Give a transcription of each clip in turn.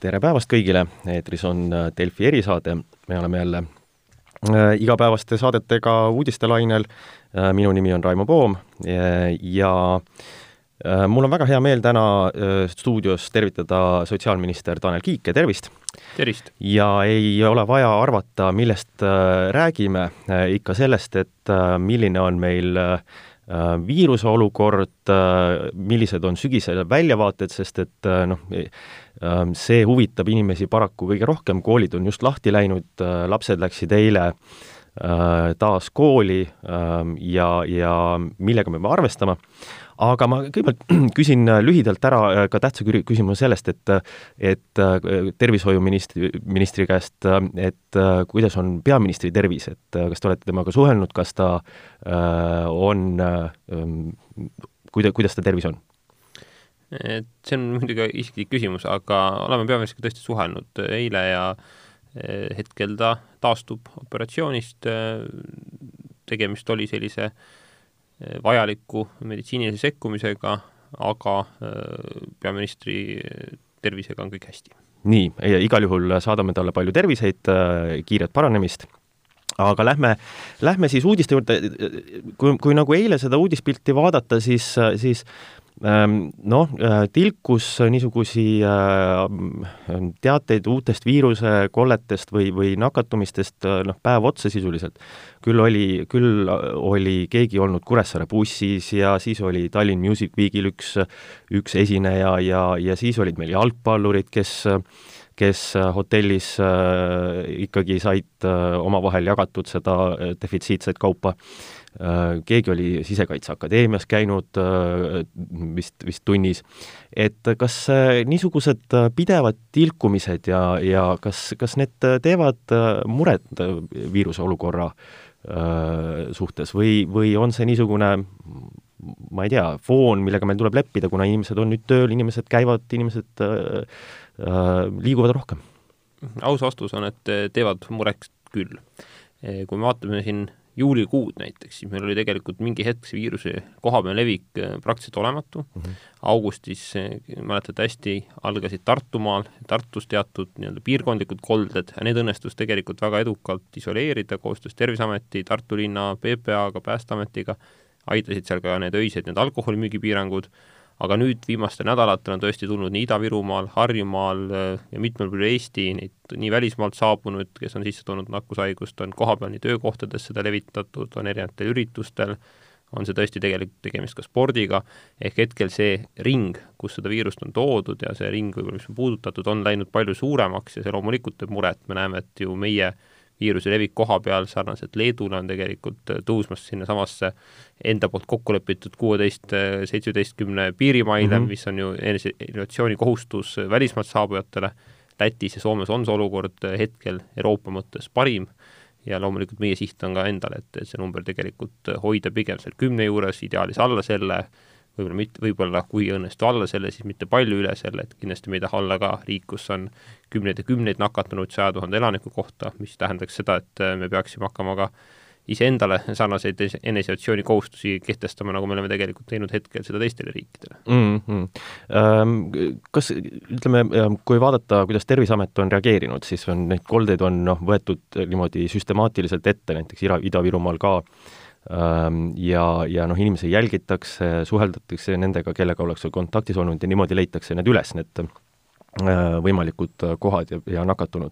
tere päevast kõigile, eetris on äh, Delfi erisaade, me oleme jälle äh, igapäevaste saadetega uudistelainel, äh, minu nimi on Raimo Poom ja mul on väga hea meel täna stuudios tervitada sotsiaalminister Tanel Kiike, tervist! tervist! ja ei ole vaja arvata, millest räägime, ikka sellest, et milline on meil viiruse olukord, millised on sügisel väljavaated, sest et noh, Ehm, see huvitab inimesi paraku kõige rohkem, koolid on just lahti läinud, äh, lapsed läksid eile äh, taas kooli ähm, ja, ja millega me peame arvestama, aga ma kõigepealt küsin lühidalt ära ka tähtsa küsimuse sellest, et et äh, tervishoiuministri, ministri käest, et kuidas on peaministri tervis, et kas te olete temaga suhelnud, kas ta on, ähm, kuida-, kuidas ta tervis on? et see on muidugi isiklik küsimus, aga oleme peaministriga tõesti suhelnud eile ja eh, hetkel ta taastub operatsioonist, tegemist oli sellise eh, vajaliku meditsiinilise sekkumisega, aga eh, peaministri tervisega on kõik hästi. nii, igal juhul saadame talle palju terviseid, kiiret paranemist. Aga lähme, lähme siis uudiste juurde, kui, kui nagu eile seda uudispilti vaadata, siis, siis noh, äh, tilkus niisugusi äh, teateid uutest viirusekolletest või, või nakatumistest äh, noh, päev otsa sisuliselt. küll oli, küll oli keegi olnud Kuressaare bussis ja siis oli Tallinn Music Weekil üks, üks esineja ja, ja siis olid meil jalgpallurid, kes kes hotellis ikkagi said omavahel jagatud seda defitsiitset kaupa keegi oli Sisekaitseakadeemias käinud äh, vist, vist tunnis, et kas äh, niisugused pidevad tilkumised ja, ja kas, kas need teevad muret viiruse olukorra suhtes või, või on see niisugune ma ei tea, foon, millega meil tuleb leppida, kuna inimesed on nüüd tööl, inimesed käivad, inimesed äh, liiguvad rohkem? aus vastus on, et teevad mureks küll. kui me vaatame siin juulikuud näiteks, siis meil oli tegelikult mingi hetk see viiruse kohapealne levik äh, praktiliselt olematu mm. -hmm. augustis, äh, mäletate hästi, algasid Tartumaal, Tartus teatud nii-öelda piirkondlikud kolded ja need õnnestus tegelikult väga edukalt isoleerida koostöös Terviseameti, Tartu linna, PPA-ga, Päästeametiga, aitasid seal ka need öised need alkoholimüügipiirangud aga nüüd viimastel nädalatel on tõesti tulnud nii Ida-Virumaal, Harjumaal äh, ja mitmel pool Eesti neid nii välismaalt saabunud, kes on sisse toonud nakkushaigust, on kohapeal nii töökohtades seda levitatud, on erinevatel üritustel, on see tõesti tegelikult tegemist ka spordiga, ehk hetkel see ring, kus seda viirust on toodud ja see ring võib-olla, mis on puudutatud, on läinud palju suuremaks ja see loomulikult teeb muret, me näeme, et ju meie viiruse levik koha peal sarnaselt Leedule on tegelikult äh, tõusmas sinnasamasse enda poolt kokku lepitud kuueteist, äh, seitsmeteistkümne piirimaile mm, -hmm. mis on ju eneseisolatsiooni kohustus välismaalt saabujatele, Lätis ja Soomes on see olukord äh, hetkel Euroopa mõttes parim ja loomulikult meie siht on ka endal, et see number tegelikult hoida pigem seal kümne juures, ideaalis alla selle, võib-olla mitte, võib-olla kui ei õnnestu alla selle, siis mitte palju üle selle, et kindlasti me ei taha olla ka riik, kus on kümneid ja kümneid nakatunuid saja tuhande elaniku kohta, mis tähendaks seda, et äh, me peaksime hakkama ka iseendale sarnaseid eneseisolatsiooni kohustusi kehtestama, nagu me oleme tegelikult teinud hetkel seda teistele riikidele mm. -hmm. Kas ütleme, ähm, kui vaadata, kuidas Terviseamet on reageerinud, siis on neid koldeid on noh, võetud niimoodi süstemaatiliselt ette, näiteks Ida, Ida-Virumaal ka ja, ja noh, inimesi jälgitakse, suheldatakse nendega, kellega ollakse kontaktis olnud ja niimoodi leitakse need üles, need võimalikud kohad ja, ja nakatunud.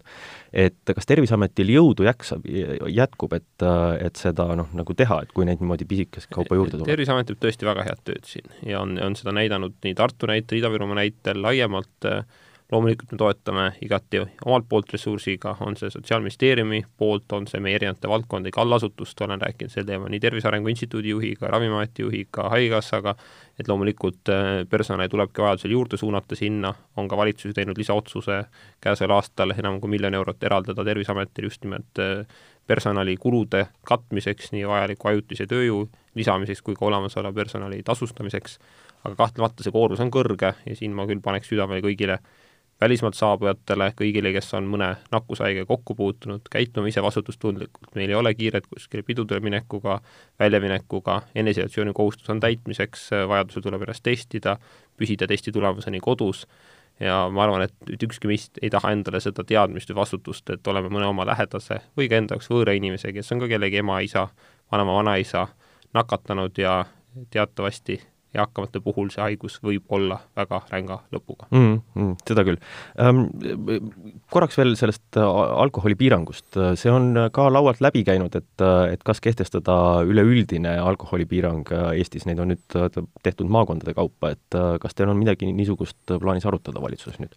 et kas Terviseametil jõudu jaksab, jätkub, et, et seda noh, nagu teha, et kui neid niimoodi pisikest kaupa juurde tuleb? terviseamet teeb tõesti väga head tööd siin ja on, on seda näidanud nii Tartu näitel, Ida-Virumaa näitel, laiemalt äh, loomulikult me toetame igati omalt poolt ressursiga, on see Sotsiaalministeeriumi poolt, on see meie erinevate valdkondade allasutuste, olen rääkinud sel teemal nii Tervise Arengu Instituudi juhiga, Ravimiameti juhiga, Haigekassaga, et loomulikult äh, personali tulebki vajadusel juurde suunata sinna, on ka valitsus teinud lisaotsuse käesoleval aastal enam kui miljon eurot eraldada Terviseametile just nimelt äh, personalikulude katmiseks, nii vajaliku ajutise tööjõu lisamiseks kui ka olemasoleva personali tasustamiseks, aga kahtlemata see koormus on kõrge ja siin ma küll paneks südamele kõigile välismaalt saabujatele, kõigile, kes on mõne nakkushaige kokku puutunud, käitume ise vastutustundlikult, meil ei ole kiiret kuskile pidudele minekuga, väljaminekuga, eneseisolatsiooni kohustus on täitmiseks, vajadusel tuleb ennast testida, püsida testi tulemuseni kodus, ja ma arvan, et ükski meist ei taha endale seda teadmist või vastutust, et oleme mõne oma lähedase või ka enda jaoks võõra inimese, kes on ka kellegi ema, isa, vanaema, vanaisa nakatanud ja teatavasti eakamate puhul see haigus võib olla väga ränga lõpuga mm,. Mm, seda küll ähm,. Korraks veel sellest äh, alkoholipiirangust, see on ka laualt läbi käinud, et, äh, et kas kehtestada üleüldine alkoholipiirang äh, Eestis, neid on nüüd tehtud maakondade kaupa, et kas teil on midagi niisugust plaanis arutada valitsuses nüüd?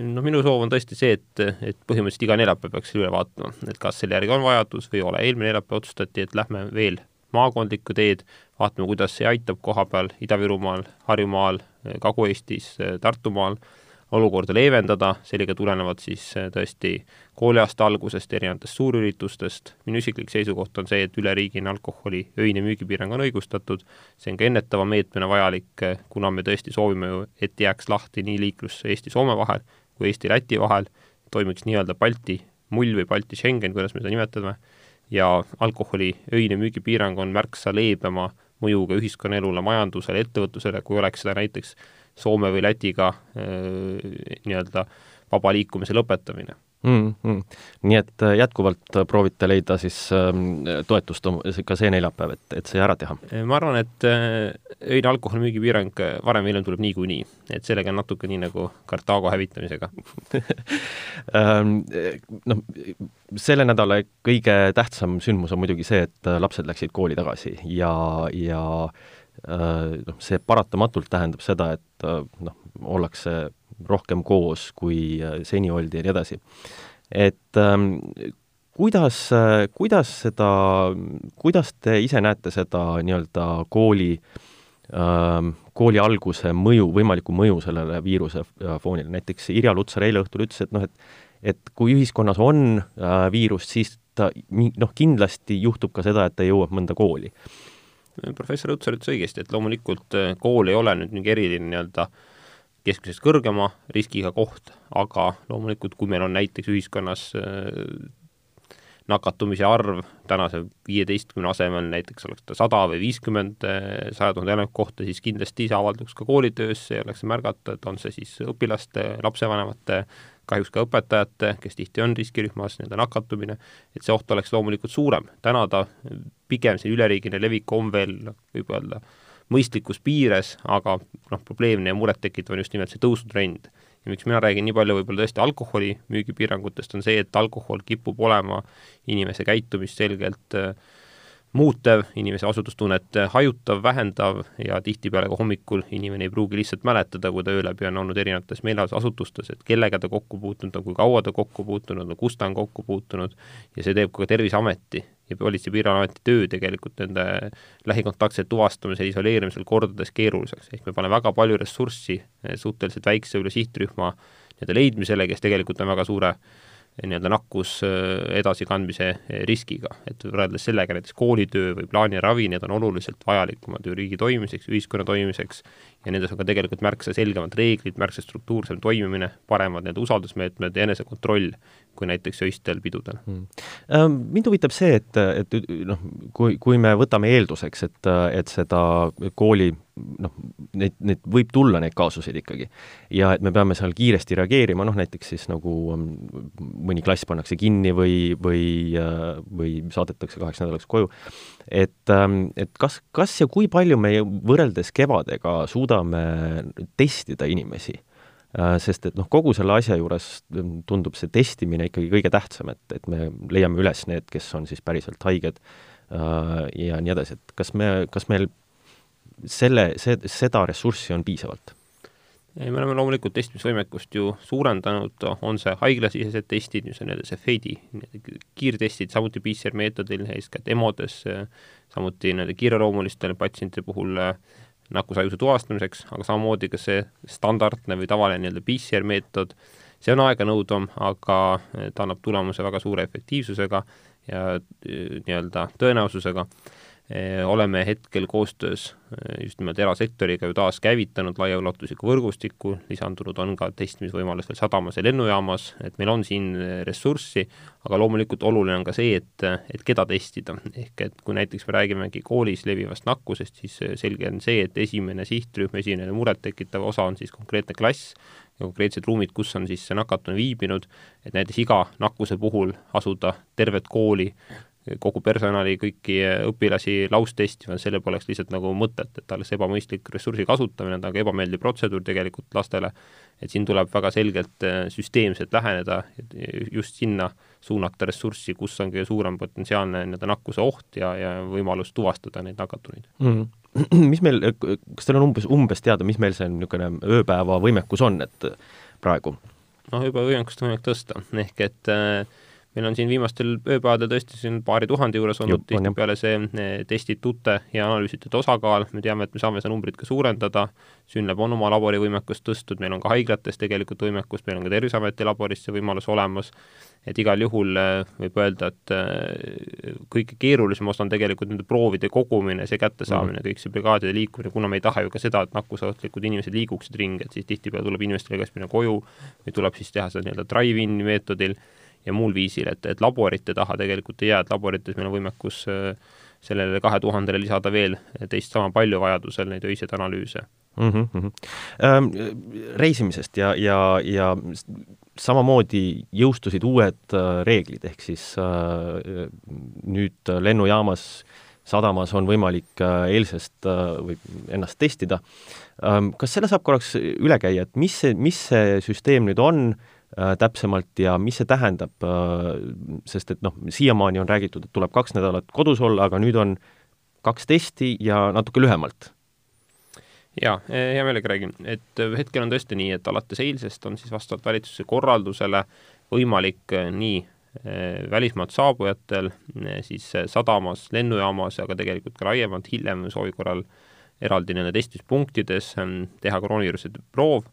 no minu soov on tõesti see, et, et põhimõtteliselt iga neljapäev peaks üle vaatama, et kas selle järgi on vajadus või ei ole, eelmine neljapäev otsustati, et lähme veel maakondlikku teed, vaatame, kuidas see aitab koha peal Ida-Virumaal, Harjumaal, Kagu-Eestis, Tartumaal olukorda leevendada, sellega tulenevalt siis eh, tõesti kooliaasta algusest, erinevatest suurüritustest, minu isiklik seisukoht on see, et üleriigine alkoholi öine müügipiirang on õigustatud, see on ka ennetava meetmena vajalik, eh, kuna me tõesti soovime ju, et jääks lahti nii liiklus Eesti-Soome vahel kui Eesti-Läti vahel, toimiks nii-öelda Balti mull või Balti Schengen, kuidas me seda nimetame, ja alkoholi öine müügipiirang on märksa leebema mõjuga ühiskonnaelule, majandusele, ettevõtlusele, kui oleks seda näiteks Soome või Lätiga nii-öelda vaba liikumise lõpetamine mm. -hmm. nii et äh, jätkuvalt äh, proovite leida siis ähm, toetust ka see neljapäev, et, et see ära teha? Äh, ma arvan, et öine alkoholi müügipiirang varem või hiljem tuleb niikuinii, et sellega on natuke nii nagu Kartaago hävitamisega ähm, noh, selle nädala kõige tähtsam sündmus on muidugi see, et lapsed läksid kooli tagasi ja, ja noh, see paratamatult tähendab seda, et noh, ollakse rohkem koos, kui äh, seni oldi ja nii edasi. et ähm, kuidas, äh, kuidas seda, kuidas te ise näete seda nii-öelda kooli ähm, kooli alguse mõju, võimalikku mõju sellele viiruse äh, foonile, näiteks Irja Lutsar eile õhtul ütles, et noh, et et kui ühiskonnas on äh, viirust, siis ta noh, kindlasti juhtub ka seda, et ta jõuab mõnda kooli. professor Lutsar ütles õigesti, et loomulikult kool ei ole nüüd mingi eriline nii-öelda äh, keskmisest kõrgema riskiga koht, aga loomulikult, kui meil on näiteks ühiskonnas äh, nakatumise arv tänase viieteistkümne asemel näiteks oleks ta sada või viiskümmend äh, saja tuhande elaniku kohta, siis kindlasti see avalduks ka koolitöös, see oleks märgata, et on see siis õpilaste, lapsevanemate, kahjuks ka õpetajate, kes tihti on riskirühmas, nii-öelda nakatumine, et see oht oleks loomulikult suurem. täna ta pigem see üleriigiline levik on veel, võib öelda, mõistlikus piires, aga noh, probleemne ja murettekitav on just nimelt see tõusutrend. ja miks mina räägin nii palju võib-olla tõesti alkoholi müügipiirangutest, on see, et alkohol kipub olema inimese käitumist selgelt äh, muutev, inimese vastutustunnet hajutav, vähendav ja tihtipeale ka hommikul inimene ei pruugi lihtsalt mäletada, kui ta öö läbi on olnud erinevates meelelahutusasutustes, et kellega ta kokku puutunud on, kui kaua ta kokku puutunud on, kus ta on kokku puutunud. Ja see teeb ka Terviseameti ja Politsei- ja Piirivalveameti töö tegelikult nende lähikontaktsete tuvastamisel, isoleerimisel kordades keeruliseks, ehk me paneme väga palju ressurssi suhteliselt väikse üle sihtrühma nii-öelda leidmisele, kes tegelikult on väga suure nii-öelda nakkus äh, edasikandmise äh, riskiga, et võrreldes sellega näiteks koolitöö või plaaniravi, need on oluliselt vajalikumad ju riigi toimimiseks, ühiskonna toimimiseks ja nendes on ka tegelikult märksa selgemad reeglid, märksa struktuursem toimimine, paremad need usaldusmeetmed ja enesekontroll kui näiteks öistel pidudel. Hmm.. Mind huvitab see, et, et noh, kui, kui me võtame eelduseks, et, et seda kooli noh, neid, neid võib tulla, neid kaasuseid ikkagi. ja et me peame seal kiiresti reageerima, noh näiteks siis nagu um, mõni klass pannakse kinni või, või, uh, või saadetakse kaheks nädalaks koju, et, um, et kas, kas ja kui palju me võrreldes kevadega suudame testida inimesi? Uh, sest et noh, kogu selle asja juures tundub see testimine ikkagi kõige tähtsam, et, et me leiame üles need, kes on siis päriselt haiged uh, ja nii edasi, et kas me, kas meil selle, see, seda ressurssi on piisavalt? me oleme loomulikult testimisvõimekust ju suurendanud, on see haiglasisesed testid, mis on nii-öelda see FEDi kiirtestid, samuti PCR meetodil, eeskätt EMO-des, samuti nii-öelda kiireloomuliste patsientide puhul äh, nakkushaiguse tuvastamiseks, aga samamoodi ka see standardne või tavaline nii-öelda PCR meetod, see on aeganõudvam, aga ta annab tulemuse väga suure efektiivsusega ja äh, nii-öelda tõenäosusega Eh, oleme hetkel koostöös just nimelt erasektoriga ju taaskäivitanud laiaulatusliku võrgustiku, lisandunud on ka testimisvõimalus veel sadamas ja lennujaamas, et meil on siin ressurssi, aga loomulikult oluline on ka see, et, et keda testida. ehk et kui näiteks me räägimegi koolis levivast nakkusest, siis selge on see, et esimene sihtrühm, esimene murettekitav osa on siis konkreetne klass, ja konkreetsed ruumid, kus on siis see nakatunu viibinud, et näiteks iga nakkuse puhul asuda tervet kooli kogu personali, kõiki õpilasi laustestima, sellel poleks lihtsalt nagu mõtet, et oleks ebamõistlik ressursi kasutamine, ta on ka ebameeldiv protseduur tegelikult lastele, et siin tuleb väga selgelt äh, süsteemselt läheneda, just sinna suunata ressurssi, kus on kõige suurem potentsiaalne nii-öelda nakkuse oht ja, ja võimalus tuvastada neid nakatunuid mm. -hmm mis meil, kas teil on umbes, umbes teada, mis meil see niisugune ööpäeva võimekus on, et praegu? noh, ööpäevavõimekust on võimalik tõsta, ehk et äh, meil on siin viimastel ööpäevadel tõesti siin paari tuhande juures olnud tihtipeale see testitute ja analüüsitute osakaal, me teame, et me saame seda numbrit ka suurendada, Synlab on oma laborivõimekust tõstnud, meil on ka haiglates tegelikult võimekust, meil on ka Terviseameti laboris see võimalus olemas, et igal juhul eh, võib öelda, et eh, kõige keerulisem osa on tegelikult nende proovide kogumine, see kättesaamine mm, -hmm. kõik see brigaadide liikumine, kuna me ei taha ju ka seda, et nakkusohtlikud inimesed liiguksid ringi, et siis tihtipeale tuleb inimestele kas minna koju või tuleb siis teha seda nii-öelda drive-in meetodil ja muul viisil, et, et laborite taha tegelikult ei jää, et laborites meil on võimekus äh, sellele kahe tuhandele lisada veel teist sama palju vajadusel neid öiseid analüüse mm. -hmm. Ähm, reisimisest ja, ja, ja samamoodi jõustusid uued äh, reeglid, ehk siis äh, nüüd lennujaamas, sadamas on võimalik äh, eilsest või ennast testida ähm,. kas selle saab korraks üle käia, et mis see, mis see süsteem nüüd on täpsemalt ja mis see tähendab, äh, sest et noh, siiamaani on räägitud, et tuleb kaks nädalat kodus olla, aga nüüd on kaks testi ja natuke lühemalt. jaa, hea meelega räägin, et hetkel on tõesti nii, et alates eilsest on siis vastavalt valitsuse korraldusele võimalik äh, nii välismaalt saabujatel siis sadamas, lennujaamas, aga tegelikult ka laiemalt hiljem soovi korral eraldi nende testimispunktides teha koroonaviiruse proov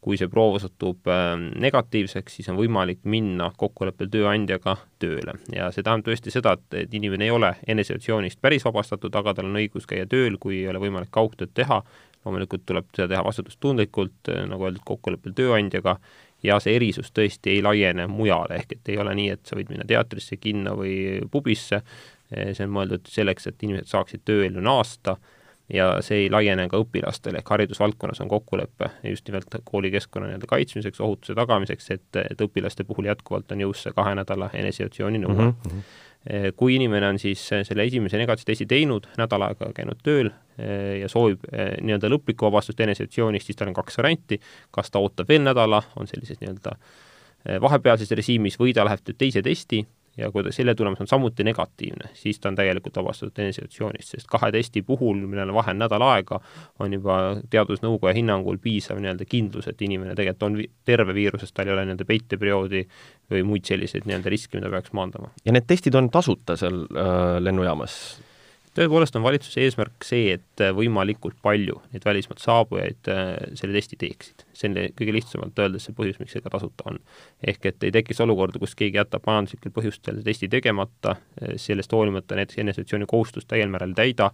kui see proov osutub ähm, negatiivseks, siis on võimalik minna kokkuleppel tööandjaga tööle. Ja see tähendab tõesti seda, et, et inimene ei ole eneseisolatsioonist päris vabastatud, aga tal on õigus käia tööl, kui ei ole võimalik kaugtööd teha. loomulikult tuleb seda teha vastutustundlikult, äh, nagu öeldud, kokkuleppel tööandjaga ja see erisus tõesti ei laiene mujale, ehk et ei ole nii, et sa võid minna teatrisse, kinno või pubisse, äh, see on mõeldud selleks, et inimesed saaksid tööellu naasta ja see ei laiene ka õpilastele, ehk haridusvaldkonnas on kokkulepe just nimelt koolikeskkonna nii-öelda kaitsmiseks, ohutuse tagamiseks, et, et õpilaste puhul jätkuvalt on jõus see kahe nädala eneseisolatsiooni nõue mm. -hmm kui inimene on siis selle esimese negatiivse testi teinud, nädal aega käinud tööl eh, ja soovib eh, nii-öelda lõplikku vabastust eneseisolatsioonist, siis tal on kaks varianti, kas ta ootab veel nädala, on sellises nii-öelda vahepealses režiimis või ta läheb teise testi ja kui ta, selle tulemus on samuti negatiivne, siis ta on täielikult vabastatud eneseisolatsioonist, sest kahe testi puhul, millel vahe on nädal aega, on juba teadusnõukoja hinnangul piisav nii-öelda kindlus, et inimene tegelikult on vi terve viirusest, tal ei ole nii-öelda peiteperioodi või muid selliseid nii-öelda riske, mida peaks maandama. ja need testid on tasuta seal äh, lennujaamas? Tõepoolest on valitsuse eesmärk see, et võimalikult palju neid välismaalt saabujaid äh, selle testi teeksid. see on kõige lihtsamalt öeldes see põhjus, miks see ka tasuta on. ehk et ei tekiks olukorda, kus keegi jätab majanduslikel põhjustel testi tegemata, äh, sellest hoolimata näiteks eneseisolatsiooni kohustust täiel määral ei täida,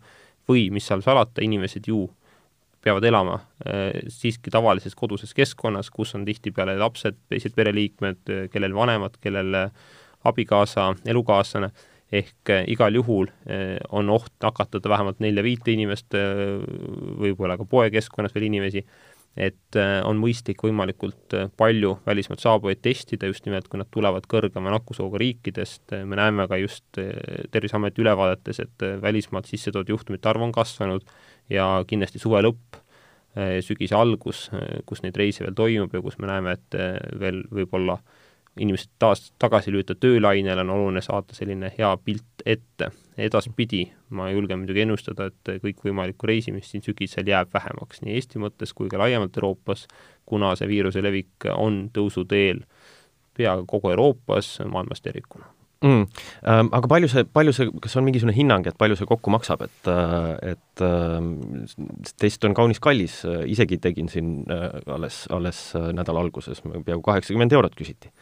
või mis seal salata, inimesed ju peavad elama äh, siiski tavalises koduses keskkonnas, kus on tihtipeale lapsed, teised pereliikmed, kellel vanemad, kellel abikaasa, elukaaslane ehk äh, igal juhul äh, on oht nakatada vähemalt nelja-viite inimest, äh, võib-olla ka poekeskkonnas veel inimesi, et on mõistlik võimalikult palju välismaalt saabujaid testida, just nimelt kui nad tulevad kõrgema nakkusohuga riikidest, me näeme ka just Terviseameti ülevaadetes, et välismaalt sisse toodud juhtumite arv on kasvanud ja kindlasti suve lõpp, sügise algus, kus neid reise veel toimub ja kus me näeme, et veel võib-olla äh, inimesed taas tagasi lüüa töölainele, on oluline saada selline hea pilt ette. edaspidi ma julgen muidugi ennustada, et kõikvõimalikku reisimist siin sügisel jääb vähemaks nii Eesti mõttes kui ka laiemalt Euroopas, kuna see viiruse levik on tõusuteel peaaegu kogu Euroopas, maailmas tervikuna mm,. Ähm, aga palju see, palju see, kas on mingisugune hinnang, et palju see kokku maksab, et, äh, et äh, test on kaunis kallis, isegi tegin siin äh, alles, alles äh, nädala alguses, peaaegu kaheksakümmend eurot küsiti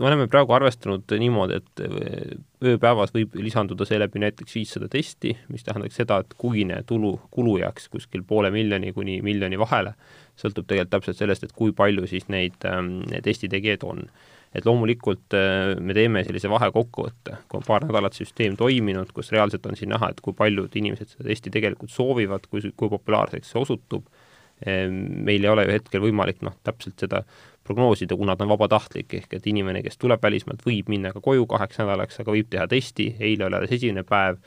me oleme praegu arvestanud niimoodi, et äh, ööpäevas võib lisanduda seeläbi näiteks viissada testi, mis tähendaks seda, et kuine tulu, kulu jääks kuskil poole miljoni kuni miljoni vahele, sõltub tegelikult täpselt sellest, et kui palju siis neid ähm, testitegijaid on. Et loomulikult äh, me teeme sellise vahekokkuvõtte, kui on paar nädalat süsteem toiminud, kus reaalselt on siin näha, et kui paljud inimesed seda testi tegelikult soovivad, kui, kui populaarseks see osutub meil ei ole ju hetkel võimalik noh, täpselt seda prognoosida, kuna ta on vabatahtlik, ehk et inimene, kes tuleb välismaalt, võib minna ka koju kaheks nädalaks, aga võib teha testi, eile oli alles esimene päev,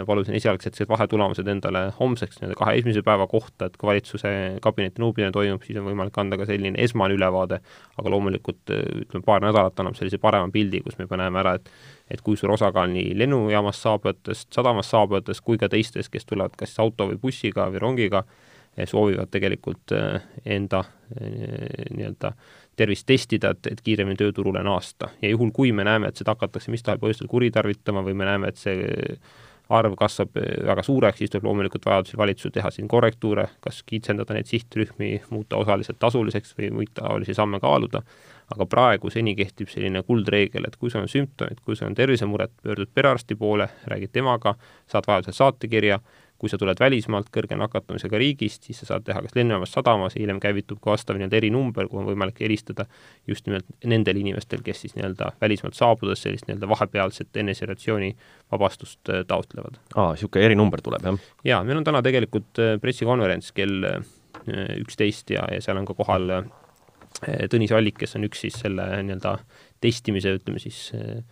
ma palusin esialgsed vahetulemused endale homseks nii-öelda kahe esimese päeva kohta, et kui valitsuse kabineti nõupidamine toimub, siis on võimalik anda ka selline esmane ülevaade, aga loomulikult ütleme, paar nädalat annab sellise parema pildi, kus me juba näeme ära, et et kui suur osakaal nii lennujaamast saabujatest, sadamast saabujatest kui ka teistest, kes tulevad kas auto või bussiga või rongiga, soovivad tegelikult eh, enda eh, nii-öelda tervist testida, et, et kiiremini tööturule naasta. ja juhul, kui me näeme, et seda hakatakse mis tahes põhjustel kuritarvitama või me näeme, et see arv kasvab eh, väga suureks, siis tuleb loomulikult vajadusel valitsusel teha siin korrektuure, kas kitsendada neid sihtrühmi, muuta osaliselt tasuliseks või muid taolisi samme kaaluda, aga praegu seni kehtib selline kuldreegel, et kui sul on sümptomid, kui sul on tervisemured, pöördud perearsti poole, räägid temaga, saad vajadusel saatekirja, kui sa tuled välismaalt kõrge nakatumisega riigist, siis sa saad teha kas lennujaamas, sadamas, hiljem käivitub ka vastav nii-öelda erinomber, kuhu on võimalik helistada just nimelt nendel inimestel, kes siis nii-öelda välismaalt saabudes sellist nii-öelda vahepealset eneseisolatsiooni vabastust äh, taotlevad. aa, niisugune erinumber tuleb, jah? jaa, meil on täna tegelikult äh, pressikonverents kell äh, üksteist ja, ja seal on ka kohal Tõnis Allik, kes on üks siis selle nii-öelda testimise, ütleme siis äh,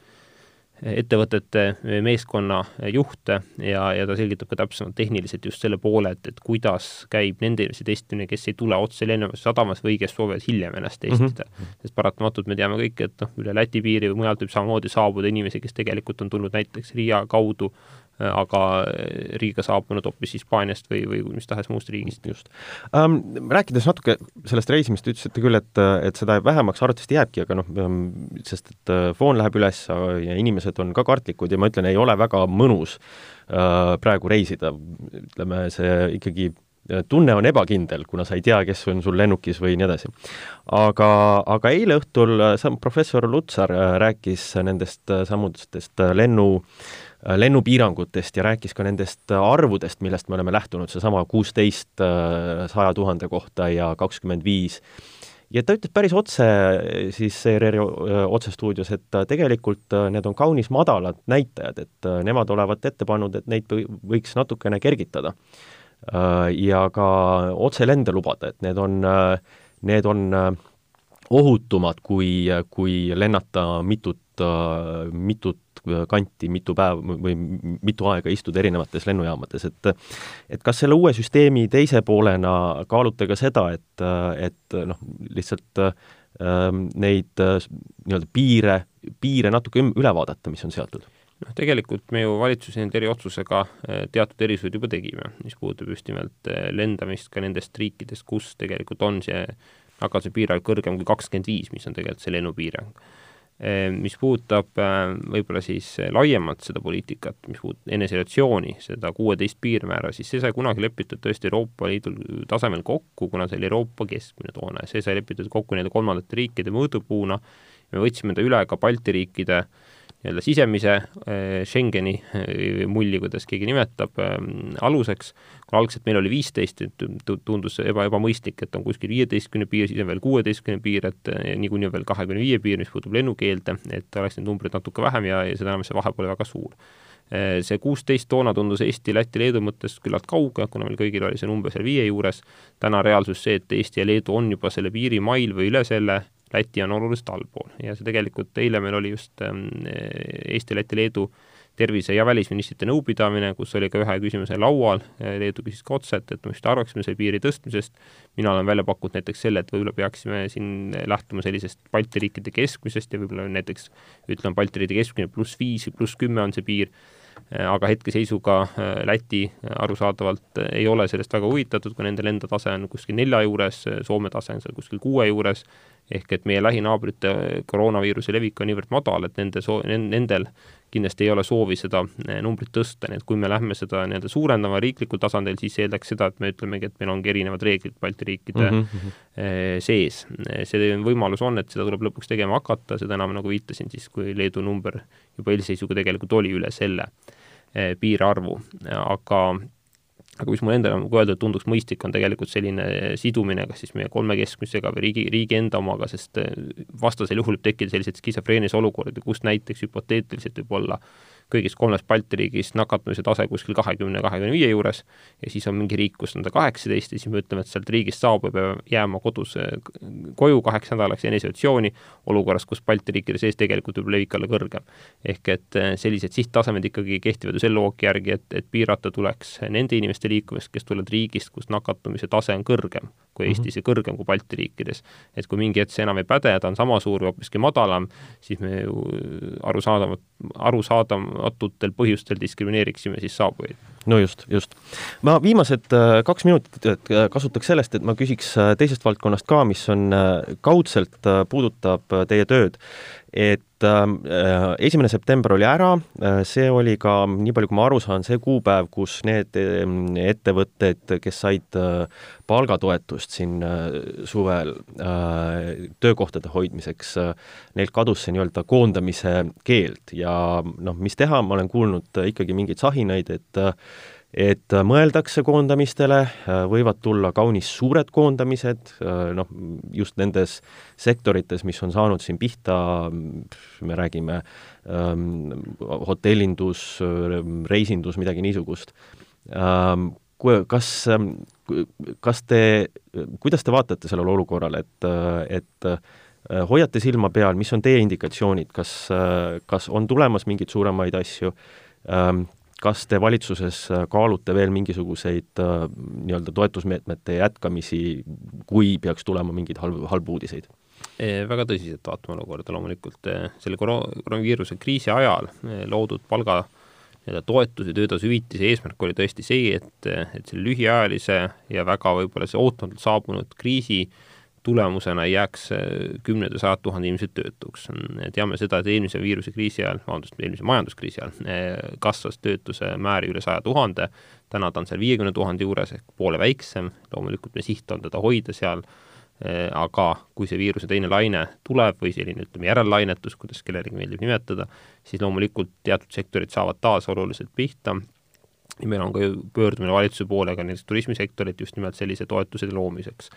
ettevõtete meeskonna juhte ja, ja ta selgitab ka täpsemalt tehniliselt just selle poole, et, et kuidas käib nende inimeste testimine, kes ei tule otse lennujaamasse sadamas või kes soovivad hiljem ennast testida mm. -hmm. sest paratamatult me teame kõik, et noh, üle Läti piiri või mujalt võib samamoodi saabuda inimesi, kes tegelikult on tulnud näiteks Riia kaudu aga äh, riigiga saabunud hoopis Hispaaniast või, või mis tahes muust riigist. just um,. Rääkides natuke sellest reisimist, te ütlesite küll, et, et seda vähemaks arvatavasti jääbki, aga noh, ähm, sest et äh, foon läheb üles ja inimesed on ka kartlikud ja ma ütlen, ei ole väga mõnus uh, praegu reisida, ütleme, see ikkagi tunne on ebakindel, kuna sa ei tea, kes on sul lennukis või nii edasi. aga, aga eile õhtul professor Lutsar rääkis nendest sammudest lennu äh, Äh, lennupiirangutest ja rääkis ka nendest äh, arvudest, millest me oleme lähtunud, seesama kuusteist äh, saja tuhande kohta ja kakskümmend viis. ja ta ütles päris otse siis ERR-i otsestuudios, et tegelikult need on kaunis madalad näitajad, et nemad olevat ette pannud, et neid võiks natukene kergitada. ja ka otselende lubada, et need on, need on ohutumad, kui, kui lennata mitut, mitut kanti mitu päeva või mitu aega istuda erinevates lennujaamades, et et kas selle uue süsteemi teise poolena kaalute ka seda, et, et noh, lihtsalt ähm, neid nii-öelda piire, piire natuke üle vaadata, mis on seatud? noh, tegelikult me ju valitsuse nende eriotsusega äh, teatud erisused juba tegime, mis puudutab just nimelt äh, lendamist ka nendest riikidest, kus tegelikult on see nakatumise piirarv kõrgem kui kakskümmend viis, mis on tegelikult see lennupiirang mis puudutab ehm, võib-olla siis eh, laiemalt seda poliitikat, mis puudutab eneseisolatsiooni, seda kuueteist piirmäära, siis see sai kunagi lepitud tõesti Euroopa Liidu tasemel kokku, kuna see oli Euroopa keskmine toona ja see sai lepitud kokku nii-öelda kolmandate riikide mõõdupuuna, me võtsime ta üle ka Balti riikide äh, nii-öelda sisemise äh, Schengeni äh, mulli, kuidas keegi nimetab, ähm, aluseks, kui algselt meil oli viisteist, tundus eba, ebamõistlik, et on kuskil viieteistkümne piir, siis on veel kuueteistkümne piir, et äh, niikuinii on veel kahekümne viie piir, mis puutub lennukeelde, et oleks neid numbreid natuke vähem ja, ja seda enam see vahe pole väga suur. See kuusteist toona tundus Eesti, Läti, Leedu mõttes küllalt kauge, kuna meil kõigil oli see number seal viie juures, täna reaalsus see, et Eesti ja Leedu on juba selle piiri mail või üle selle, Läti on oluliselt allpool. Ja see tegelikult eile meil oli just ähm, Eesti, Läti, Leedu tervise- ja välisministrite nõupidamine, kus oli ka ühe küsimuse laual, Leedu küsis ka otse, et, et mis te arvaksime selle piiri tõstmisest, mina olen välja pakkunud näiteks selle, et võib-olla peaksime siin lähtuma sellisest Balti riikide keskmisest ja võib-olla näiteks ütleme, Balti riikide keskmine pluss viis pluss kümme on see piir, aga hetkeseisuga äh, Läti arusaadavalt ei ole sellest väga huvitatud, kui nendel enda tase on kuskil nelja juures, Soome tase on seal kuskil kuue juures, ehk et meie lähinaabrite koroonaviiruse levik on niivõrd madal, et nende soo-, nendel kindlasti ei ole soovi seda eh, numbrit tõsta, nii et kui me lähme seda nii-öelda suurendama riiklikul tasandil, siis eeldaks seda, et me ütlemegi, et meil ongi erinevad reeglid Balti riikide mm -hmm. sees. see võimalus on, et seda tuleb lõpuks tegema hakata, seda enam, nagu viitasin, siis kui Leedu number juba eelseisuga tegelikult oli üle selle piirarvu, aga aga mis mulle endale nagu öelda, tunduks mõistlik, on tegelikult selline sidumine kas siis meie kolme keskmisega või riigi, riigi enda omaga, sest eh, vastasel juhul võib tekkida selliseid skisofreenilisi olukordi, kus näiteks hüpoteetiliselt võib olla kõigis kolmes Balti riigis nakatumise tase kuskil kahekümne, kahekümne viie juures ja siis on mingi riik, kus on ta kaheksateist ja siis me ütleme, et sealt riigist saabub ja peab jääma kodus koju kaheks nädalaks eneseisolatsiooni, olukorras, kus Balti riikide sees tegelikult võib levik olla kõrgem. ehk et sellised sihttasemed ikkagi kehtivad ju selle loogika järgi, et, et piirata tuleks nende inimeste liikumist, kes tulevad riigist, kus nakatumise tase on kõrgem kui mhm. Eestis ja kõrgem kui Balti riikides. et kui mingi hetk see enam ei päde ja ta on sama suur või hoopiski madalam, siis me ju arusaadavat, arusaadamatutel põhjustel diskrimineeriksime siis saabujaid. no just, just. ma viimased äh, kaks minutit äh, kasutaks sellest, et ma küsiks äh, teisest valdkonnast ka, mis on kaudselt, puudutab teie tööd et ähm, äh, esimene september oli ära, äh, see oli ka, nii palju kui ma aru saan, see kuupäev, kus need ähm, ettevõtted, kes said äh, palgatoetust siin suvel töökohtade hoidmiseks, neilt kadus see nii-öelda koondamise keeld ja noh, mis teha, ma olen kuulnud ikkagi mingeid sahinaid, et et mõeldakse koondamistele, võivad tulla kaunis suured koondamised, noh, just nendes sektorites, mis on saanud siin pihta, me räägime ähm, hotellindus, reisindus, midagi niisugust ähm,. Kas, kas te, kuidas te vaatate sellele olukorrale, et, et hoiate silma peal, mis on teie indikatsioonid, kas, kas on tulemas mingeid suuremaid asju ähm,, kas te valitsuses äh, kaalute veel mingisuguseid äh, nii-öelda toetusmeetmete jätkamisi, kui peaks tulema mingeid halbu, halbu uudiseid? väga tõsiselt vaatame olukorda loomulikult, selle koroonaviiruse kriisi ajal loodud palga nii-öelda toetuse, töötasuhüvitise eesmärk oli tõesti see, et, et selle lühiajalise ja väga võib-olla see ootamatult saabunud kriisi äh, tulemusena ei jääks äh, kümned ja sajad tuhanded inimesed töötuks. teame seda, et eelmise viirusekriisi ajal, vabandust, eelmise majanduskriisi ajal äh, kasvas töötuse määr üle saja tuhande, täna ta on seal viiekümne tuhande juures ehk poole väiksem, loomulikult meie siht on teda hoida seal, äh, aga kui see viiruse teine laine tuleb või selline, ütleme, järellainetus, kuidas kellelegi meeldib nimetada, siis loomulikult teatud sektorid saavad taas oluliselt pihta. Ja meil on ka ju pöördumine valitsuse poole ka näiteks turismisektorit just nimelt sellise toetuse loomiseks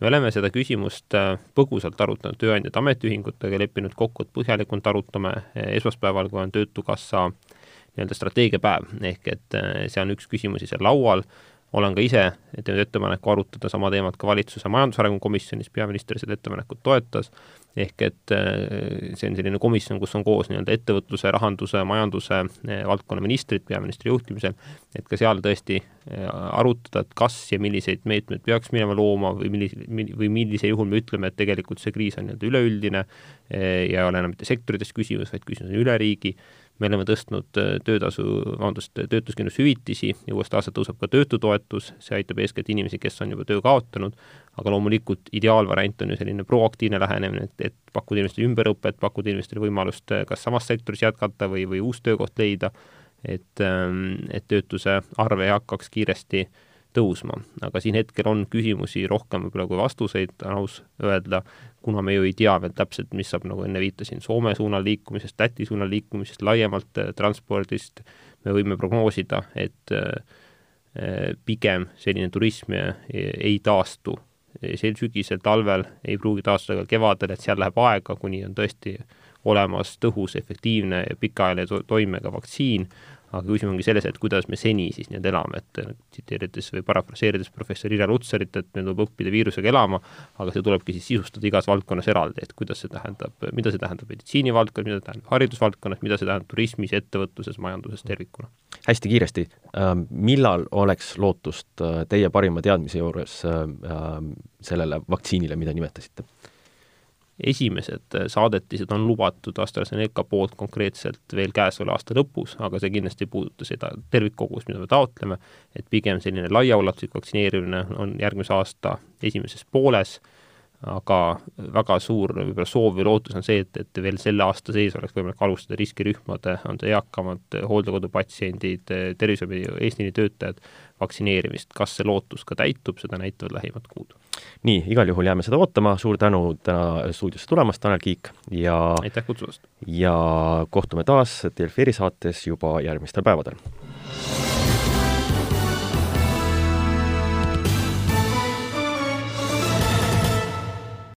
me oleme seda küsimust äh, põgusalt arutanud tööandjate ametiühingutega, leppinud kokku, et põhjalikult arutame. Esmaspäeval, kui on Töötukassa nii-öelda strateegiapäev, ehk et äh, see on üks küsimusi seal laual, olen ka ise teinud ettepaneku arutada sama teemat ka valitsuse majandusarengu komisjonis, peaminister seda ettepanekut toetas, ehk et äh, see on selline komisjon, kus on koos nii-öelda ettevõtluse, rahanduse, majanduse äh, valdkonna ministrid peaministri juhtimisel, et ka seal tõesti äh, arutada, et kas ja milliseid meetmeid peaks minema looma või millise, või millisel juhul me ütleme, et tegelikult see kriis on nii-öelda üleüldine ja ei ole enam mitte sektorites küsimus, vaid küsimus on üle riigi me oleme tõstnud äh, töötasu, vabandust, töötuskindlustushüvitisi ja uuest aastast tõuseb ka töötutoetus, see aitab eeskätt inimesi, kes on juba töö kaotanud, aga loomulikult ideaalvariant on ju selline proaktiivne lähenemine, et, et pakkuda inimestele ümberõpet, pakkuda inimestele võimalust äh, kas samas sektoris jätkata või, või uus töökoht leida, et, ähm, et töötuse arv ei hakkaks kiiresti tõusma, aga siin hetkel on küsimusi rohkem võib-olla kui vastuseid, on aus öelda, kuna me ju ei tea veel täpselt, mis saab, nagu enne viitasin, Soome suunal liikumisest, Läti suunal liikumisest, laiemalt äh, transpordist, me võime prognoosida, et äh, äh, pigem selline turism ei taastu. Sel sügisel, talvel, ei pruugi taastuda ka kevadel, et seal läheb aega, kuni on tõesti olemas tõhus, efektiivne ja pikaajaline to toimega vaktsiin, aga küsimus ongi selles, et kuidas me seni siis nii-öelda elame, et tsiteerides või parafraseerides professor Irja Lutsarit, et meil tuleb õppida viirusega elama, aga see tulebki siis sisustada igas valdkonnas eraldi, et kuidas see tähendab, mida see tähendab meditsiinivaldkonnas, mida tähendab haridusvaldkonnas, mida see tähendab turismis, ettevõtluses, majanduses tervikuna. hästi kiiresti, ähm, millal oleks lootust äh, teie parima teadmise juures äh, ähm, sellele vaktsiinile, mida nimetasite? Esimesed äh, saadetised on lubatud AstraZeneca poolt konkreetselt veel käesoleva aasta lõpus, aga see kindlasti ei puuduta seda tervikkogust, mida me taotleme, et pigem selline laiaulatuslik vaktsineerimine on järgmise aasta esimeses pooles, aga väga suur võib-olla soov või lootus on see, et, et veel selle aasta sees oleks võimalik alustada riskirühmade, on see eakamad hooldekodupatsiendid, tervishoiu eesliinitöötajad, vaktsineerimist. kas see lootus ka täitub, seda näitavad lähimad kuud nii, igal juhul jääme seda ootama, suur tänu täna stuudiosse tulemast, Tanel Kiik, ja aitäh kutsumast! ja kohtume taas Delfi erisaates juba järgmistel päevadel